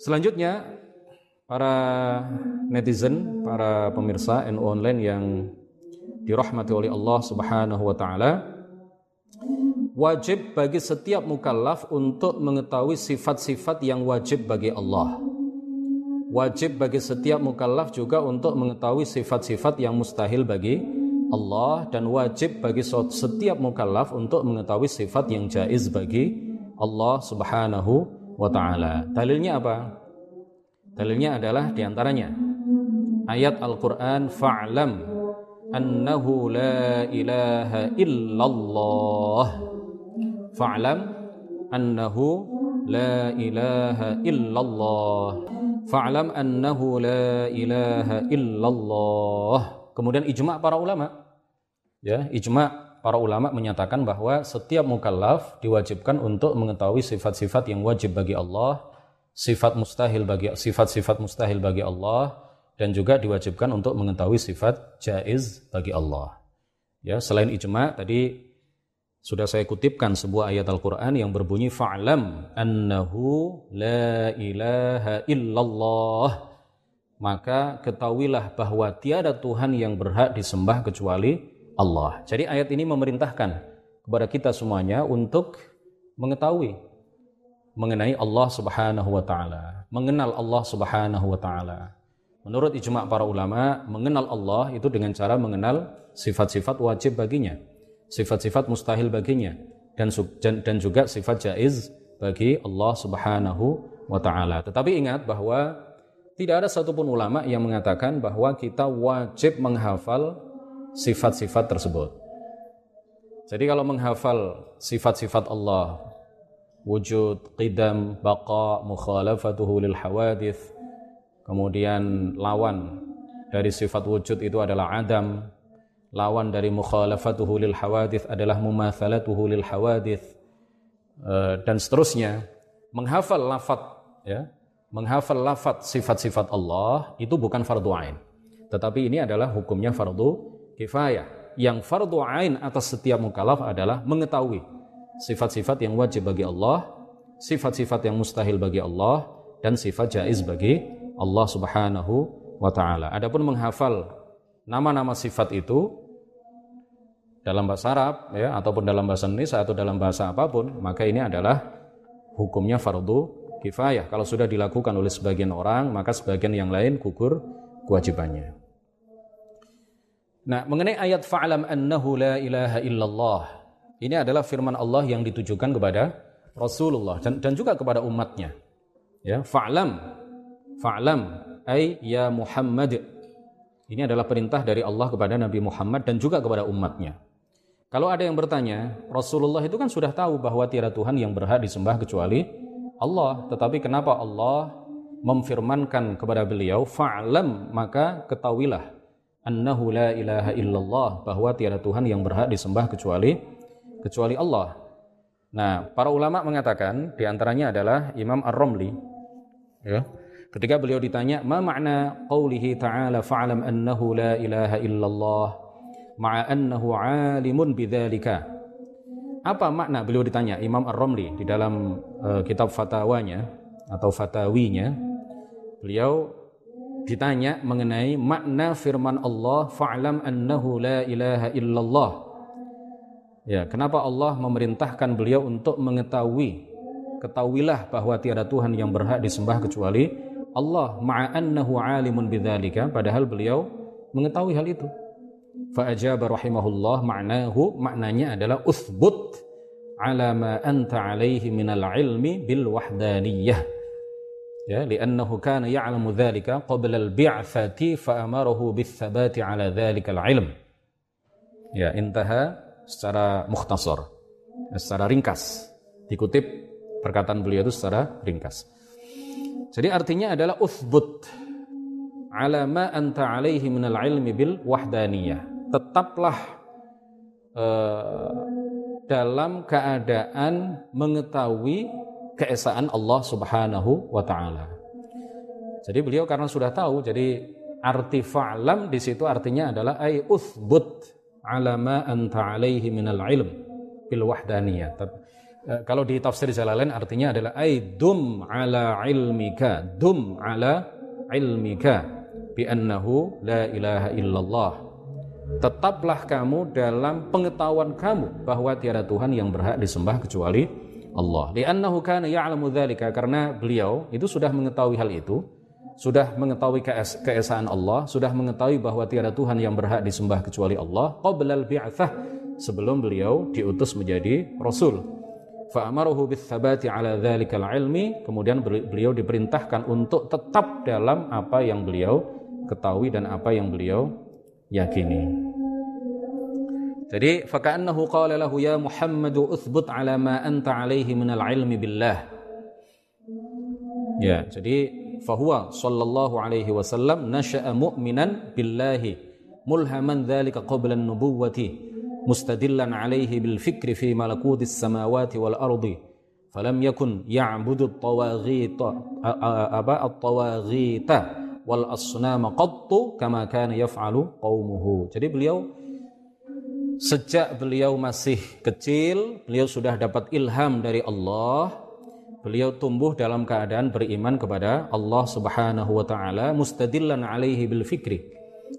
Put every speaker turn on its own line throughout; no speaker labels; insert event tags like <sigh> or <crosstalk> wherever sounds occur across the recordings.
Selanjutnya para netizen, para pemirsa NU online yang dirahmati oleh Allah Subhanahu wa taala wajib bagi setiap mukallaf untuk mengetahui sifat-sifat yang wajib bagi Allah. Wajib bagi setiap mukallaf juga untuk mengetahui sifat-sifat yang mustahil bagi Allah dan wajib bagi setiap mukallaf untuk mengetahui sifat yang jaiz bagi Allah Subhanahu wa taala. Dalilnya apa? Dalilnya adalah di antaranya ayat Al-Qur'an fa'lam annahu la ilaha illallah fa'lam annahu la ilaha illallah fa'lam annahu la ilaha illallah kemudian ijma' para ulama ya ijma' para ulama menyatakan bahwa setiap mukallaf diwajibkan untuk mengetahui sifat-sifat yang wajib bagi Allah sifat mustahil bagi sifat-sifat mustahil bagi Allah dan juga diwajibkan untuk mengetahui sifat jaiz bagi Allah. Ya selain ijma' tadi sudah saya kutipkan sebuah ayat Al-Quran yang berbunyi fa'lam annahu la ilaha illallah. Maka ketahuilah bahwa tiada Tuhan yang berhak disembah kecuali Allah. Jadi ayat ini memerintahkan kepada kita semuanya untuk mengetahui mengenai Allah Subhanahu wa taala, mengenal Allah Subhanahu wa taala. Menurut ijma' para ulama, mengenal Allah itu dengan cara mengenal sifat-sifat wajib baginya sifat-sifat mustahil baginya dan dan juga sifat jaiz bagi Allah Subhanahu wa taala. Tetapi ingat bahwa tidak ada satupun ulama yang mengatakan bahwa kita wajib menghafal sifat-sifat tersebut. Jadi kalau menghafal sifat-sifat Allah, wujud, qidam, baqa, mukhalafatuhu lil hawadith, kemudian lawan dari sifat wujud itu adalah adam, lawan dari mukhalafatuhu lil hawadith adalah mumathalatuhu lil hawadith eh, dan seterusnya menghafal lafat ya menghafal lafat sifat-sifat Allah itu bukan fardu ain tetapi ini adalah hukumnya fardu kifayah. Yang fardu ain atas setiap mukallaf adalah mengetahui sifat-sifat yang wajib bagi Allah sifat-sifat yang mustahil bagi Allah dan sifat jaiz bagi Allah Subhanahu wa taala. Adapun menghafal nama-nama sifat itu dalam bahasa Arab ya ataupun dalam bahasa Indonesia atau dalam bahasa apa pun maka ini adalah hukumnya fardu kifayah. Kalau sudah dilakukan oleh sebagian orang maka sebagian yang lain gugur kewajibannya Nah, mengenai ayat fa'lam annahu la ilaha illallah. Ini adalah firman Allah yang ditujukan kepada Rasulullah dan, dan juga kepada umatnya. Ya, fa'lam. Fa'lam ay ya Muhammad. Ini adalah perintah dari Allah kepada Nabi Muhammad dan juga kepada umatnya. Kalau ada yang bertanya, Rasulullah itu kan sudah tahu bahwa tiada Tuhan yang berhak disembah kecuali Allah. Tetapi kenapa Allah memfirmankan kepada beliau, fa'lam maka ketahuilah annahu la ilaha illallah bahwa tiada Tuhan yang berhak disembah kecuali kecuali Allah. Nah, para ulama mengatakan di antaranya adalah Imam Ar-Romli ya. Ketika beliau ditanya, "Ma makna qaulihi ta'ala fa'lam annahu la ilaha illallah?" ma'a annahu alimun bidzalika. Apa makna beliau ditanya Imam Ar-Romli di dalam uh, kitab fatwanya atau fatawinya beliau ditanya mengenai makna firman Allah fa'lam annahu la ilaha illallah. Ya, kenapa Allah memerintahkan beliau untuk mengetahui ketahuilah bahwa tiada Tuhan yang berhak disembah kecuali Allah ma'a annahu alimun bidzalika padahal beliau mengetahui hal itu. Fa'ajaba rahimahullah maknahu maknanya adalah uthbut ala ma anta alaihi minal ilmi bil wahdaniyah. Ya, li'annahu kana ya'lamu dhalika qabla al-bi'athati fa'amarahu bis-sabati ala dhalika al-ilm. Ya, intaha secara mukhtasar. Secara ringkas. Dikutip perkataan beliau itu secara ringkas. Jadi artinya adalah uthbut ala ma anta alaihi minal ilmi bil wahdaniyah tetaplah uh, dalam keadaan mengetahui keesaan Allah Subhanahu wa taala. Jadi beliau karena sudah tahu jadi arti fa'lam di situ artinya adalah ay uthbut ala ma anta alaihi minal ilm bil wahdaniyah. eh, kalau di tafsir Jalalain artinya adalah ay dum ala ilmika dum ala ilmika bi annahu la ilaha illallah tetaplah kamu dalam pengetahuan kamu bahwa tiada Tuhan yang berhak disembah kecuali Allah. Li'annahu kana ya'lamu dzalika karena beliau itu sudah mengetahui hal itu, sudah mengetahui keesaan Allah, sudah mengetahui bahwa tiada Tuhan yang berhak disembah kecuali Allah qabla al-bi'tsah sebelum beliau diutus menjadi rasul. Fa'amaruhu bitsabati ala dzalikal ilmi, kemudian beliau diperintahkan untuk tetap dalam apa yang beliau ketahui dan apa yang beliau yakini. Jadi faka'annahu qala lahu ya Muhammad uthbut ala ma anta alaihi minal ilmi billah. Ya, jadi fahuwa sallallahu alaihi wasallam nasha'a mu'minan billahi mulhaman dzalika qabla an-nubuwwati mustadillan alaihi bil fikri fi malakutis samawati wal ardi yakun ya'budu at-tawaghita aba at-tawaghita wal asnama qattu kama kana yaf'alu qaumuhu. Jadi beliau Sejak beliau masih kecil, beliau sudah dapat ilham dari Allah. Beliau tumbuh dalam keadaan beriman kepada Allah Subhanahu wa taala mustadillan alaihi bil fikri.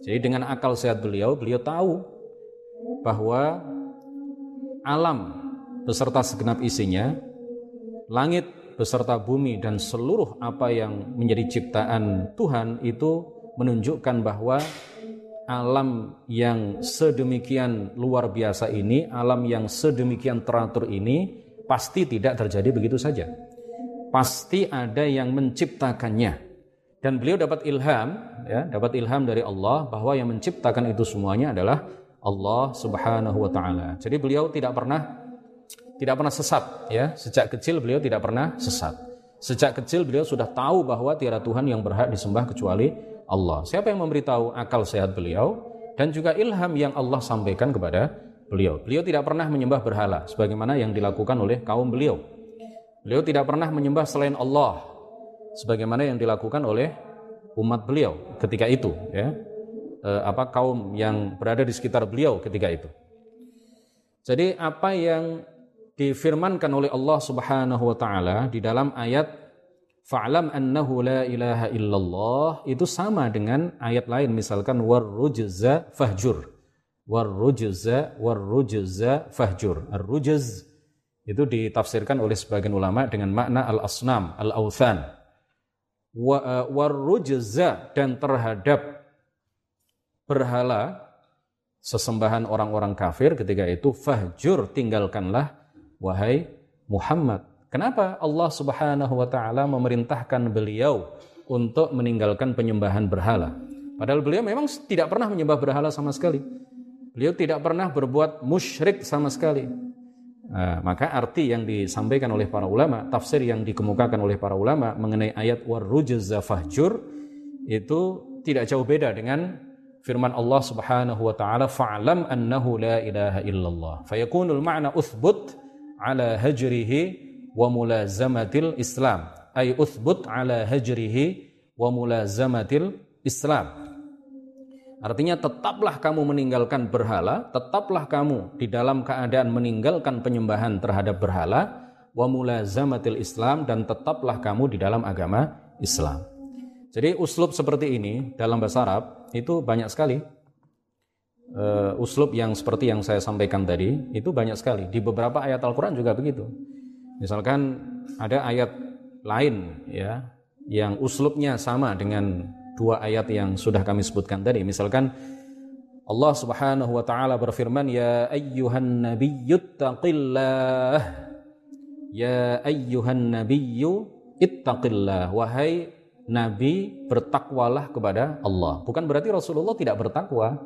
Jadi dengan akal sehat beliau, beliau tahu bahwa alam beserta segenap isinya, langit beserta bumi dan seluruh apa yang menjadi ciptaan Tuhan itu menunjukkan bahwa alam yang sedemikian luar biasa ini, alam yang sedemikian teratur ini pasti tidak terjadi begitu saja. Pasti ada yang menciptakannya. Dan beliau dapat ilham, ya, dapat ilham dari Allah bahwa yang menciptakan itu semuanya adalah Allah Subhanahu wa taala. Jadi beliau tidak pernah tidak pernah sesat, ya. Sejak kecil beliau tidak pernah sesat. Sejak kecil beliau sudah tahu bahwa tiada Tuhan yang berhak disembah kecuali Allah. Siapa yang memberitahu akal sehat beliau dan juga ilham yang Allah sampaikan kepada beliau. Beliau tidak pernah menyembah berhala sebagaimana yang dilakukan oleh kaum beliau. Beliau tidak pernah menyembah selain Allah sebagaimana yang dilakukan oleh umat beliau ketika itu ya. E, apa kaum yang berada di sekitar beliau ketika itu. Jadi apa yang difirmankan oleh Allah Subhanahu wa taala di dalam ayat fa'lam annahu la ilaha illallah. Itu sama dengan ayat lain misalkan warrujza fahjur. Warrujza warrujza fahjur. Ar-rujz. Itu ditafsirkan oleh sebagian ulama dengan makna al-asnam al-authan uh, warrujza dan terhadap berhala sesembahan orang-orang kafir ketika itu fahjur tinggalkanlah wahai Muhammad Kenapa Allah Subhanahu wa taala memerintahkan beliau untuk meninggalkan penyembahan berhala? Padahal beliau memang tidak pernah menyembah berhala sama sekali. Beliau tidak pernah berbuat musyrik sama sekali. Nah, maka arti yang disampaikan oleh para ulama, tafsir yang dikemukakan oleh para ulama mengenai ayat warrujza fahjur itu tidak jauh beda dengan firman Allah Subhanahu wa taala fa'lam annahu la ilaha illallah. Fayakunul ma'na uthbut ala hajrihi wa mulazamatil Islam ay uthbut ala hajrihi wa mulazamatil Islam Artinya tetaplah kamu meninggalkan berhala, tetaplah kamu di dalam keadaan meninggalkan penyembahan terhadap berhala, wa mulazamatil Islam dan tetaplah kamu di dalam agama Islam. Jadi uslub seperti ini dalam bahasa Arab itu banyak sekali. Uh, uslub yang seperti yang saya sampaikan tadi itu banyak sekali. Di beberapa ayat Al-Quran juga begitu. Misalkan ada ayat lain ya yang uslubnya sama dengan dua ayat yang sudah kami sebutkan tadi. Misalkan Allah Subhanahu wa taala berfirman ya ayyuhan nabiyyu taqillah ya ayyuhan nabiyyu ittaqillah wahai nabi bertakwalah kepada Allah. Bukan berarti Rasulullah tidak bertakwa.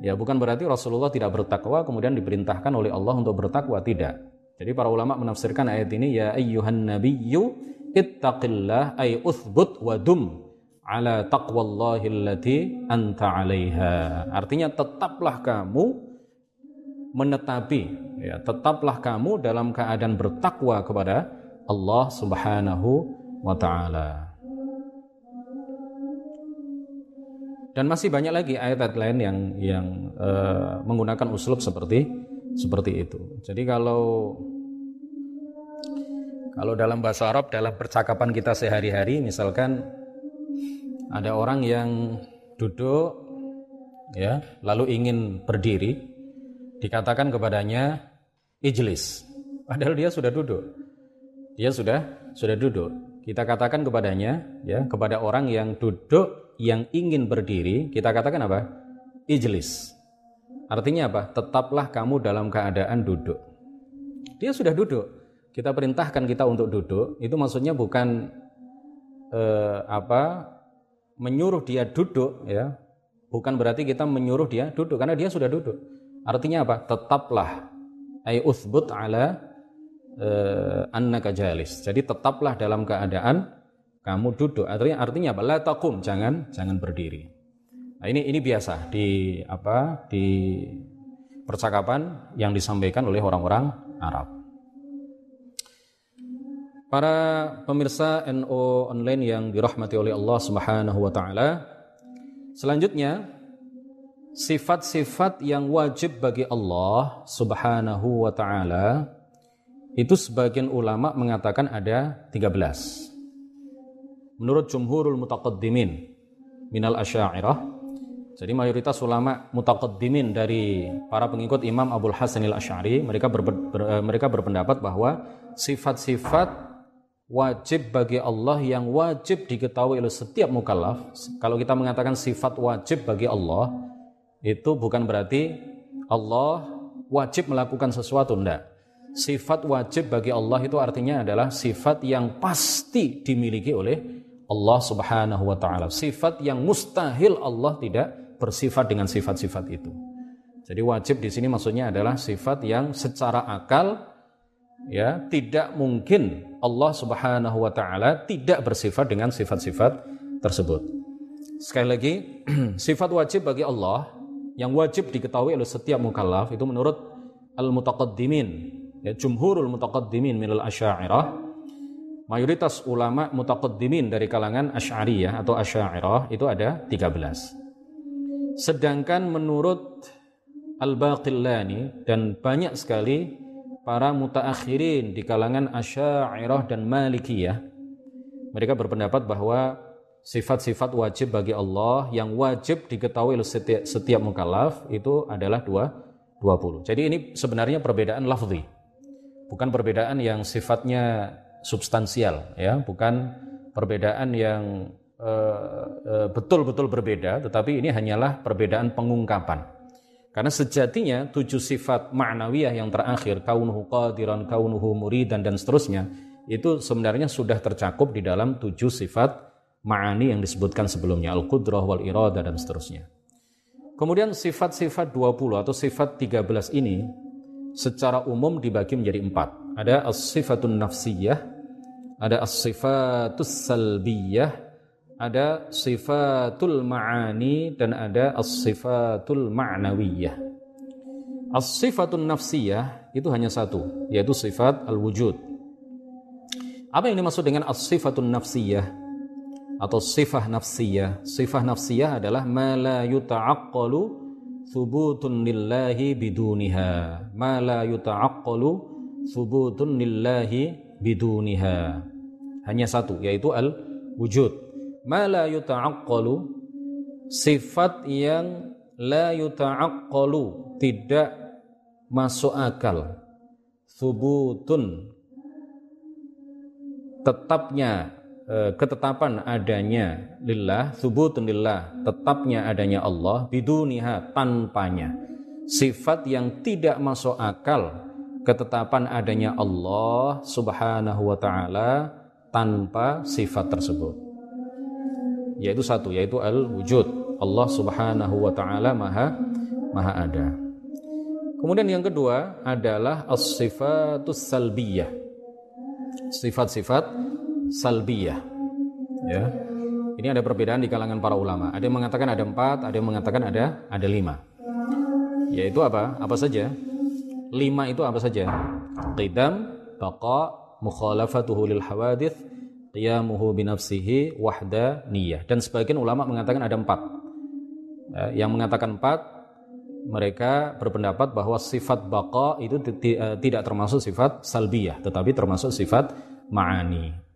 Ya, bukan berarti Rasulullah tidak bertakwa kemudian diperintahkan oleh Allah untuk bertakwa, tidak. Jadi para ulama menafsirkan ayat ini ya ayyuhan nabiyyu ittaqillah ay uthbut wa dum ala taqwallahi allati anta 'alaiha. Artinya tetaplah kamu menetapi ya tetaplah kamu dalam keadaan bertakwa kepada Allah Subhanahu wa taala. Dan masih banyak lagi ayat-ayat lain yang yang uh, menggunakan uslub seperti seperti itu. Jadi kalau Kalau dalam bahasa Arab, dalam percakapan kita sehari-hari, misalkan ada orang yang duduk, ya, lalu ingin berdiri, dikatakan kepadanya ijlis. Padahal dia sudah duduk. Dia sudah sudah duduk. Kita katakan kepadanya, ya, kepada orang yang duduk yang ingin berdiri, kita katakan apa? Ijlis. Artinya apa? Tetaplah kamu dalam keadaan duduk. Dia sudah duduk kita perintahkan kita untuk duduk itu maksudnya bukan eh, apa menyuruh dia duduk ya. Bukan berarti kita menyuruh dia duduk karena dia sudah duduk. Artinya apa? Tetaplah. Ay uthbut ala eh, annaka jalis. Jadi tetaplah dalam keadaan kamu duduk. Artinya artinya apa? La taqum jangan jangan berdiri. Nah ini ini biasa di apa di percakapan yang disampaikan oleh orang-orang Arab Para pemirsa NO online yang dirahmati oleh Allah Subhanahu wa taala. Selanjutnya sifat-sifat yang wajib bagi Allah Subhanahu wa taala itu sebagian ulama mengatakan ada 13. Menurut jumhurul mutaqaddimin minal asy'ariyah jadi mayoritas ulama mutaqaddimin dari para pengikut Imam Abdul Hasan al-Asy'ari mereka ber, ber, mereka berpendapat bahwa sifat-sifat wajib bagi Allah yang wajib diketahui oleh setiap mukallaf. Kalau kita mengatakan sifat wajib bagi Allah, itu bukan berarti Allah wajib melakukan sesuatu, enggak. Sifat wajib bagi Allah itu artinya adalah sifat yang pasti dimiliki oleh Allah Subhanahu wa taala. Sifat yang mustahil Allah tidak bersifat dengan sifat-sifat itu. Jadi wajib di sini maksudnya adalah sifat yang secara akal ya tidak mungkin Allah Subhanahu wa taala tidak bersifat dengan sifat-sifat tersebut. Sekali lagi, <clears throat> sifat wajib bagi Allah yang wajib diketahui oleh setiap mukallaf itu menurut al-mutaqaddimin, ya jumhurul mutaqaddimin minal asy'ariyah, mayoritas ulama mutaqaddimin dari kalangan Asy'ariyah atau Asy'ariyah itu ada 13. Sedangkan menurut Al-Baqillani dan banyak sekali para mutaakhirin di kalangan Asy'ariyah dan Malikiyah mereka berpendapat bahwa sifat-sifat wajib bagi Allah yang wajib diketahui oleh setiap, setiap mukallaf itu adalah dua, 20. Jadi ini sebenarnya perbedaan lafzi. Bukan perbedaan yang sifatnya substansial ya, bukan perbedaan yang eh, eh, betul-betul uh, uh, berbeda, tetapi ini hanyalah perbedaan pengungkapan. Karena sejatinya tujuh sifat ma'nawiyah yang terakhir, kaunuhu qadiran, kaunuhu muridan dan seterusnya, itu sebenarnya sudah tercakup di dalam tujuh sifat ma'ani yang disebutkan sebelumnya, al-qudrah wal irada dan seterusnya. Kemudian sifat-sifat 20 atau sifat 13 ini secara umum dibagi menjadi empat. Ada as-sifatun nafsiyah, ada as-sifatus salbiyah, ada sifatul ma'ani dan ada as-sifatul ma'nawiyah. As-sifatun nafsiyah itu hanya satu, yaitu sifat al-wujud. Apa yang dimaksud dengan as-sifatun nafsiyah atau sifah nafsiyah? Sifah nafsiyah adalah ma la yuta'aqqalu thubutun lillahi biduniha. Ma la yuta'aqqalu thubutun lillahi biduniha. Hanya satu, yaitu al-wujud ma la yuta'aqqalu sifat yang la yuta'aqqalu tidak masuk akal. Subutun tetapnya e, ketetapan adanya lillah subutun lillah tetapnya adanya Allah biduniha tanpanya. Sifat yang tidak masuk akal ketetapan adanya Allah subhanahu wa ta'ala tanpa sifat tersebut yaitu satu yaitu al wujud Allah Subhanahu wa taala maha maha ada. Kemudian yang kedua adalah as-sifatus salbiyah. Sifat-sifat salbiyah. Ya. Ini ada perbedaan di kalangan para ulama. Ada yang mengatakan ada empat, ada yang mengatakan ada ada lima. Yaitu apa? Apa saja? Lima itu apa saja? Qidam, baqa, mukhalafatuhu lil hawadith, qiyamuhu binafsihi wahda niyah dan sebagian ulama mengatakan ada empat ya, yang mengatakan empat mereka berpendapat bahwa sifat baqa itu eh, tidak termasuk sifat salbiyah tetapi termasuk sifat ma'ani.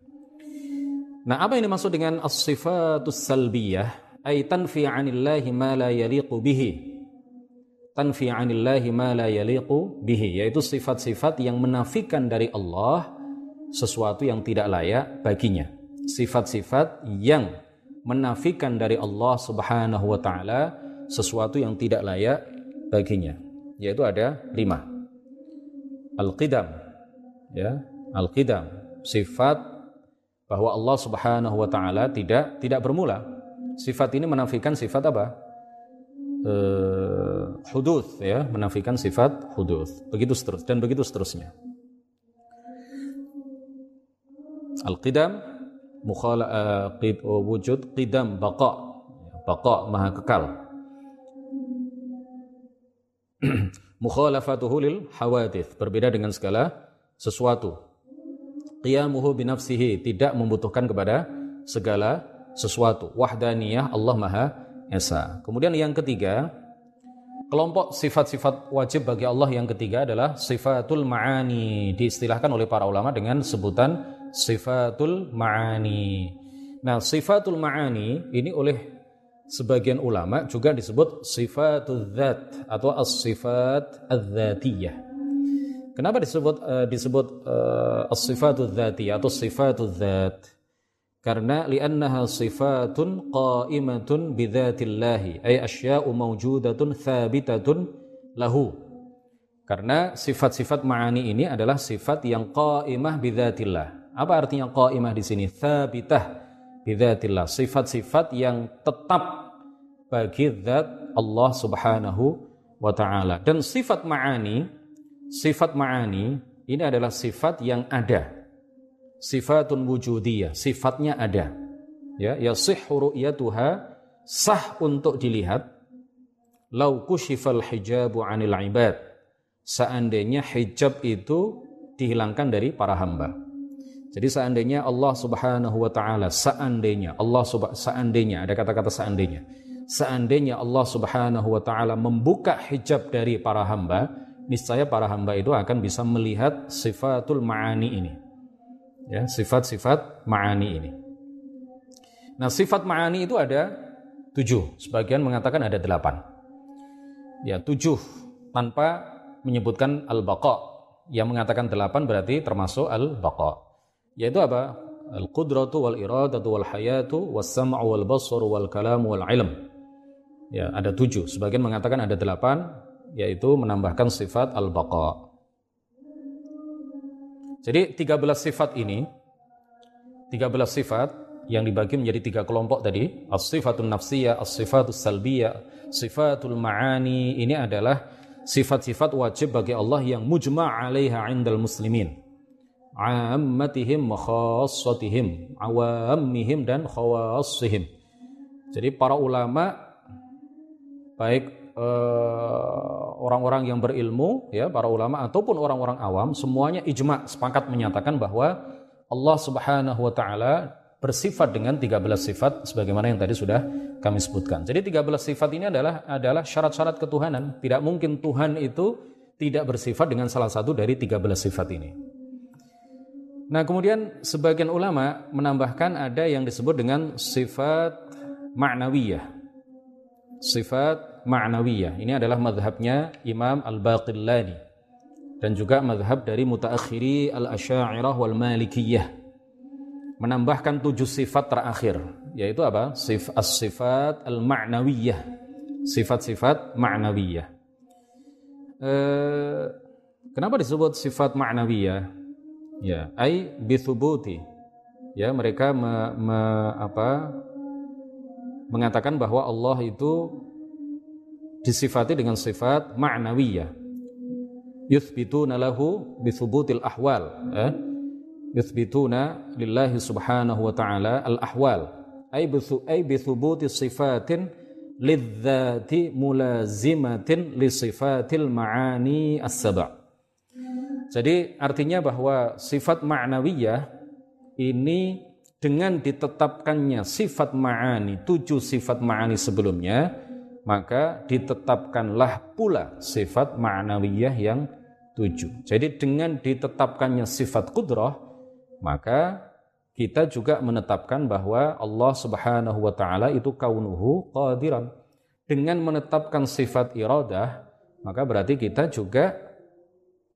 Nah, apa yang dimaksud dengan as-sifatus salbiyah? Ay tanfi 'anillahi ma la yaliqu bihi. Tanfi 'anillahi ma la yaliqu bihi, yaitu sifat-sifat yang menafikan dari Allah sesuatu yang tidak layak baginya. Sifat-sifat yang menafikan dari Allah Subhanahu wa taala sesuatu yang tidak layak baginya. Yaitu ada lima. Al-qidam, ya, al-qidam, sifat bahwa Allah Subhanahu wa taala tidak tidak bermula. Sifat ini menafikan sifat apa? Uh, hudud ya, menafikan sifat hudud. Begitu seterus dan begitu seterusnya. Al-qidam mukhala uh, qid, uh, wujud qidam baqa. Baqa maha kekal. <clears throat> Mukhalafatuhu lil hawadith, berbeda dengan segala sesuatu. Qiyamuhu binafsihi. Tidak membutuhkan kepada segala sesuatu. Wahdaniyah Allah Maha Esa. Kemudian yang ketiga kelompok sifat-sifat wajib bagi Allah yang ketiga adalah sifatul ma'ani. Diistilahkan oleh para ulama dengan sebutan sifatul ma'ani nah sifatul ma'ani ini oleh sebagian ulama juga disebut sifatul zat atau as-sifat az-zatiyah Kenapa disebut uh, disebut uh, as-sifatul dzati atau sifatul dzat? Karena li'annaha sifatun qa'imatun bidzatillahi ay asya'u mawjudatun thabitatun lahu. Karena sifat-sifat ma'ani ini adalah sifat yang qa'imah bidzatillah. Apa artinya qa'imah di sini? Thabitah bidzatillah. Sifat-sifat yang tetap bagi zat Allah Subhanahu wa taala. Dan sifat ma'ani sifat ma'ani ini adalah sifat yang ada. Sifatun wujudiyah, sifatnya ada. Ya, yasihhu ru'yatuha sah untuk dilihat. Lau kushifal hijabu 'anil ibad. Seandainya hijab itu dihilangkan dari para hamba. Jadi seandainya Allah Subhanahu wa taala, seandainya Allah seandainya ada kata-kata seandainya. Seandainya Allah Subhanahu wa taala membuka hijab dari para hamba, niscaya para hamba itu akan bisa melihat sifatul ma'ani ini. Ya, sifat-sifat ma'ani ini. Nah, sifat ma'ani itu ada tujuh. Sebagian mengatakan ada delapan. Ya, tujuh tanpa menyebutkan al-baqa. Yang mengatakan delapan berarti termasuk al-baqa. Yaitu apa? Al-qudratu wal iradatu wal hayatu was sam'u wal basaru wal kalamu wal ilm. Ya, ada tujuh. Sebagian mengatakan ada delapan, yaitu menambahkan sifat al-baqa. Jadi 13 sifat ini 13 sifat yang dibagi menjadi tiga kelompok tadi, as-sifatun nafsiyah, as-sifatus salbiyah, sifatul ma'ani ini adalah sifat-sifat wajib bagi Allah yang mujma' 'alaiha 'indal muslimin. Ammatihim wa khassatihim, awammihim dan khawassihim. Jadi para ulama baik Eh, orang-orang yang berilmu, ya para ulama ataupun orang-orang awam, semuanya ijma sepakat menyatakan bahwa Allah Subhanahu wa taala bersifat dengan 13 sifat sebagaimana yang tadi sudah kami sebutkan. Jadi 13 sifat ini adalah adalah syarat-syarat ketuhanan. Tidak mungkin Tuhan itu tidak bersifat dengan salah satu dari 13 sifat ini. Nah, kemudian sebagian ulama menambahkan ada yang disebut dengan sifat ma'nawiyah. Sifat ma'nawiyah. Ini adalah madhabnya Imam Al-Baqillani dan juga madhab dari mutaakhiri al-asyairah wal malikiyah menambahkan tujuh sifat terakhir yaitu apa? Sif as-sifat al-ma'nawiyah sifat-sifat ma'nawiyah e, kenapa disebut sifat ma'nawiyah? Ya, ai bithubuti ya, mereka me, me, apa, mengatakan bahwa Allah itu disifati dengan sifat ma'nawiyah. Yuthbituna lahu bithubutil ahwal eh? yuthbituna lillahi subhanahu wa ta'ala al ahwal ay bithu ay bithubuti sifatin lidzati mulazimatin li sifatil ma'ani as-sab' jadi artinya bahwa sifat ma'nawiyah ini dengan ditetapkannya sifat ma'ani tujuh sifat ma'ani sebelumnya maka ditetapkanlah pula sifat ma'nawiyah yang tujuh. Jadi dengan ditetapkannya sifat kudrah, maka kita juga menetapkan bahwa Allah Subhanahu wa taala itu kaunuhu qadiran. Dengan menetapkan sifat iradah, maka berarti kita juga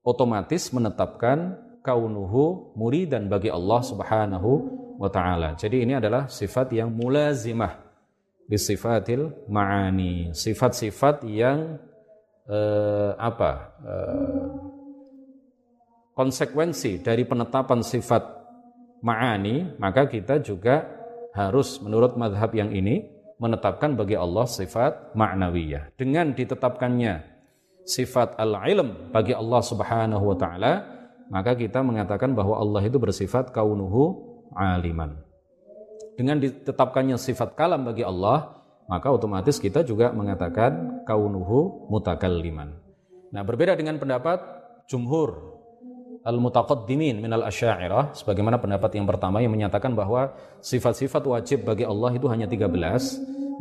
otomatis menetapkan kaunuhu muridan bagi Allah Subhanahu wa taala. Jadi ini adalah sifat yang mulazimah bisifatil ma'ani, sifat-sifat yang eh, apa? Eh, konsekuensi dari penetapan sifat ma'ani, maka kita juga harus menurut madhab yang ini menetapkan bagi Allah sifat ma'nawiyah. Dengan ditetapkannya sifat al-ilm bagi Allah Subhanahu wa taala, maka kita mengatakan bahwa Allah itu bersifat kaunuhu aliman. Dengan ditetapkannya sifat kalam bagi Allah, maka otomatis kita juga mengatakan kaunuhu mutakalliman. Nah, berbeda dengan pendapat jumhur al-mutaqaddimin minal asy'ariyah sebagaimana pendapat yang pertama yang menyatakan bahwa sifat-sifat wajib bagi Allah itu hanya 13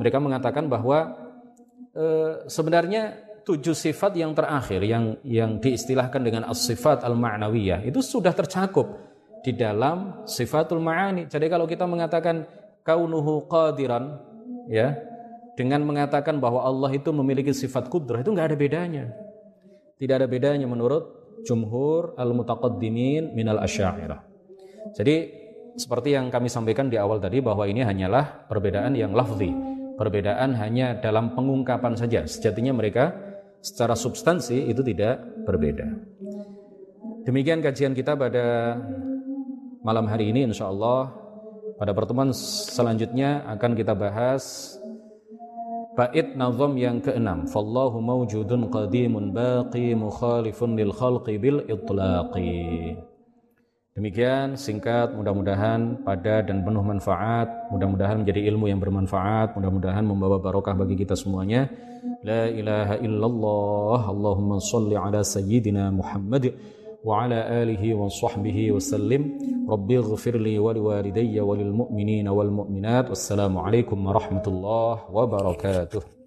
mereka mengatakan bahwa e, sebenarnya tujuh sifat yang terakhir yang yang diistilahkan dengan as-sifat al-ma'nawiyah itu sudah tercakup di dalam sifatul ma'ani. Jadi kalau kita mengatakan kaunuhu qadiran ya dengan mengatakan bahwa Allah itu memiliki sifat kudrah itu nggak ada bedanya. Tidak ada bedanya menurut jumhur al-mutaqaddimin minal asy'ariyah. Jadi seperti yang kami sampaikan di awal tadi bahwa ini hanyalah perbedaan yang lafzi, perbedaan hanya dalam pengungkapan saja. Sejatinya mereka secara substansi itu tidak berbeda. Demikian kajian kita pada malam hari ini insya Allah pada pertemuan selanjutnya akan kita bahas Bait nazam yang keenam, fallahu mawjudun qadimun baqi mukhalifun lil khalqi bil itlaqi. Demikian singkat mudah-mudahan pada dan penuh manfaat, mudah-mudahan menjadi ilmu yang bermanfaat, mudah-mudahan membawa barokah bagi kita semuanya. La ilaha illallah, Allahumma salli ala sayyidina Muhammad wa ala alihi wa sahbihi wa sallim. Rabbi ighfirli wa liwalidayya wa lil mu'minina wal mu'minat. Wassalamualaikum warahmatullahi wabarakatuh.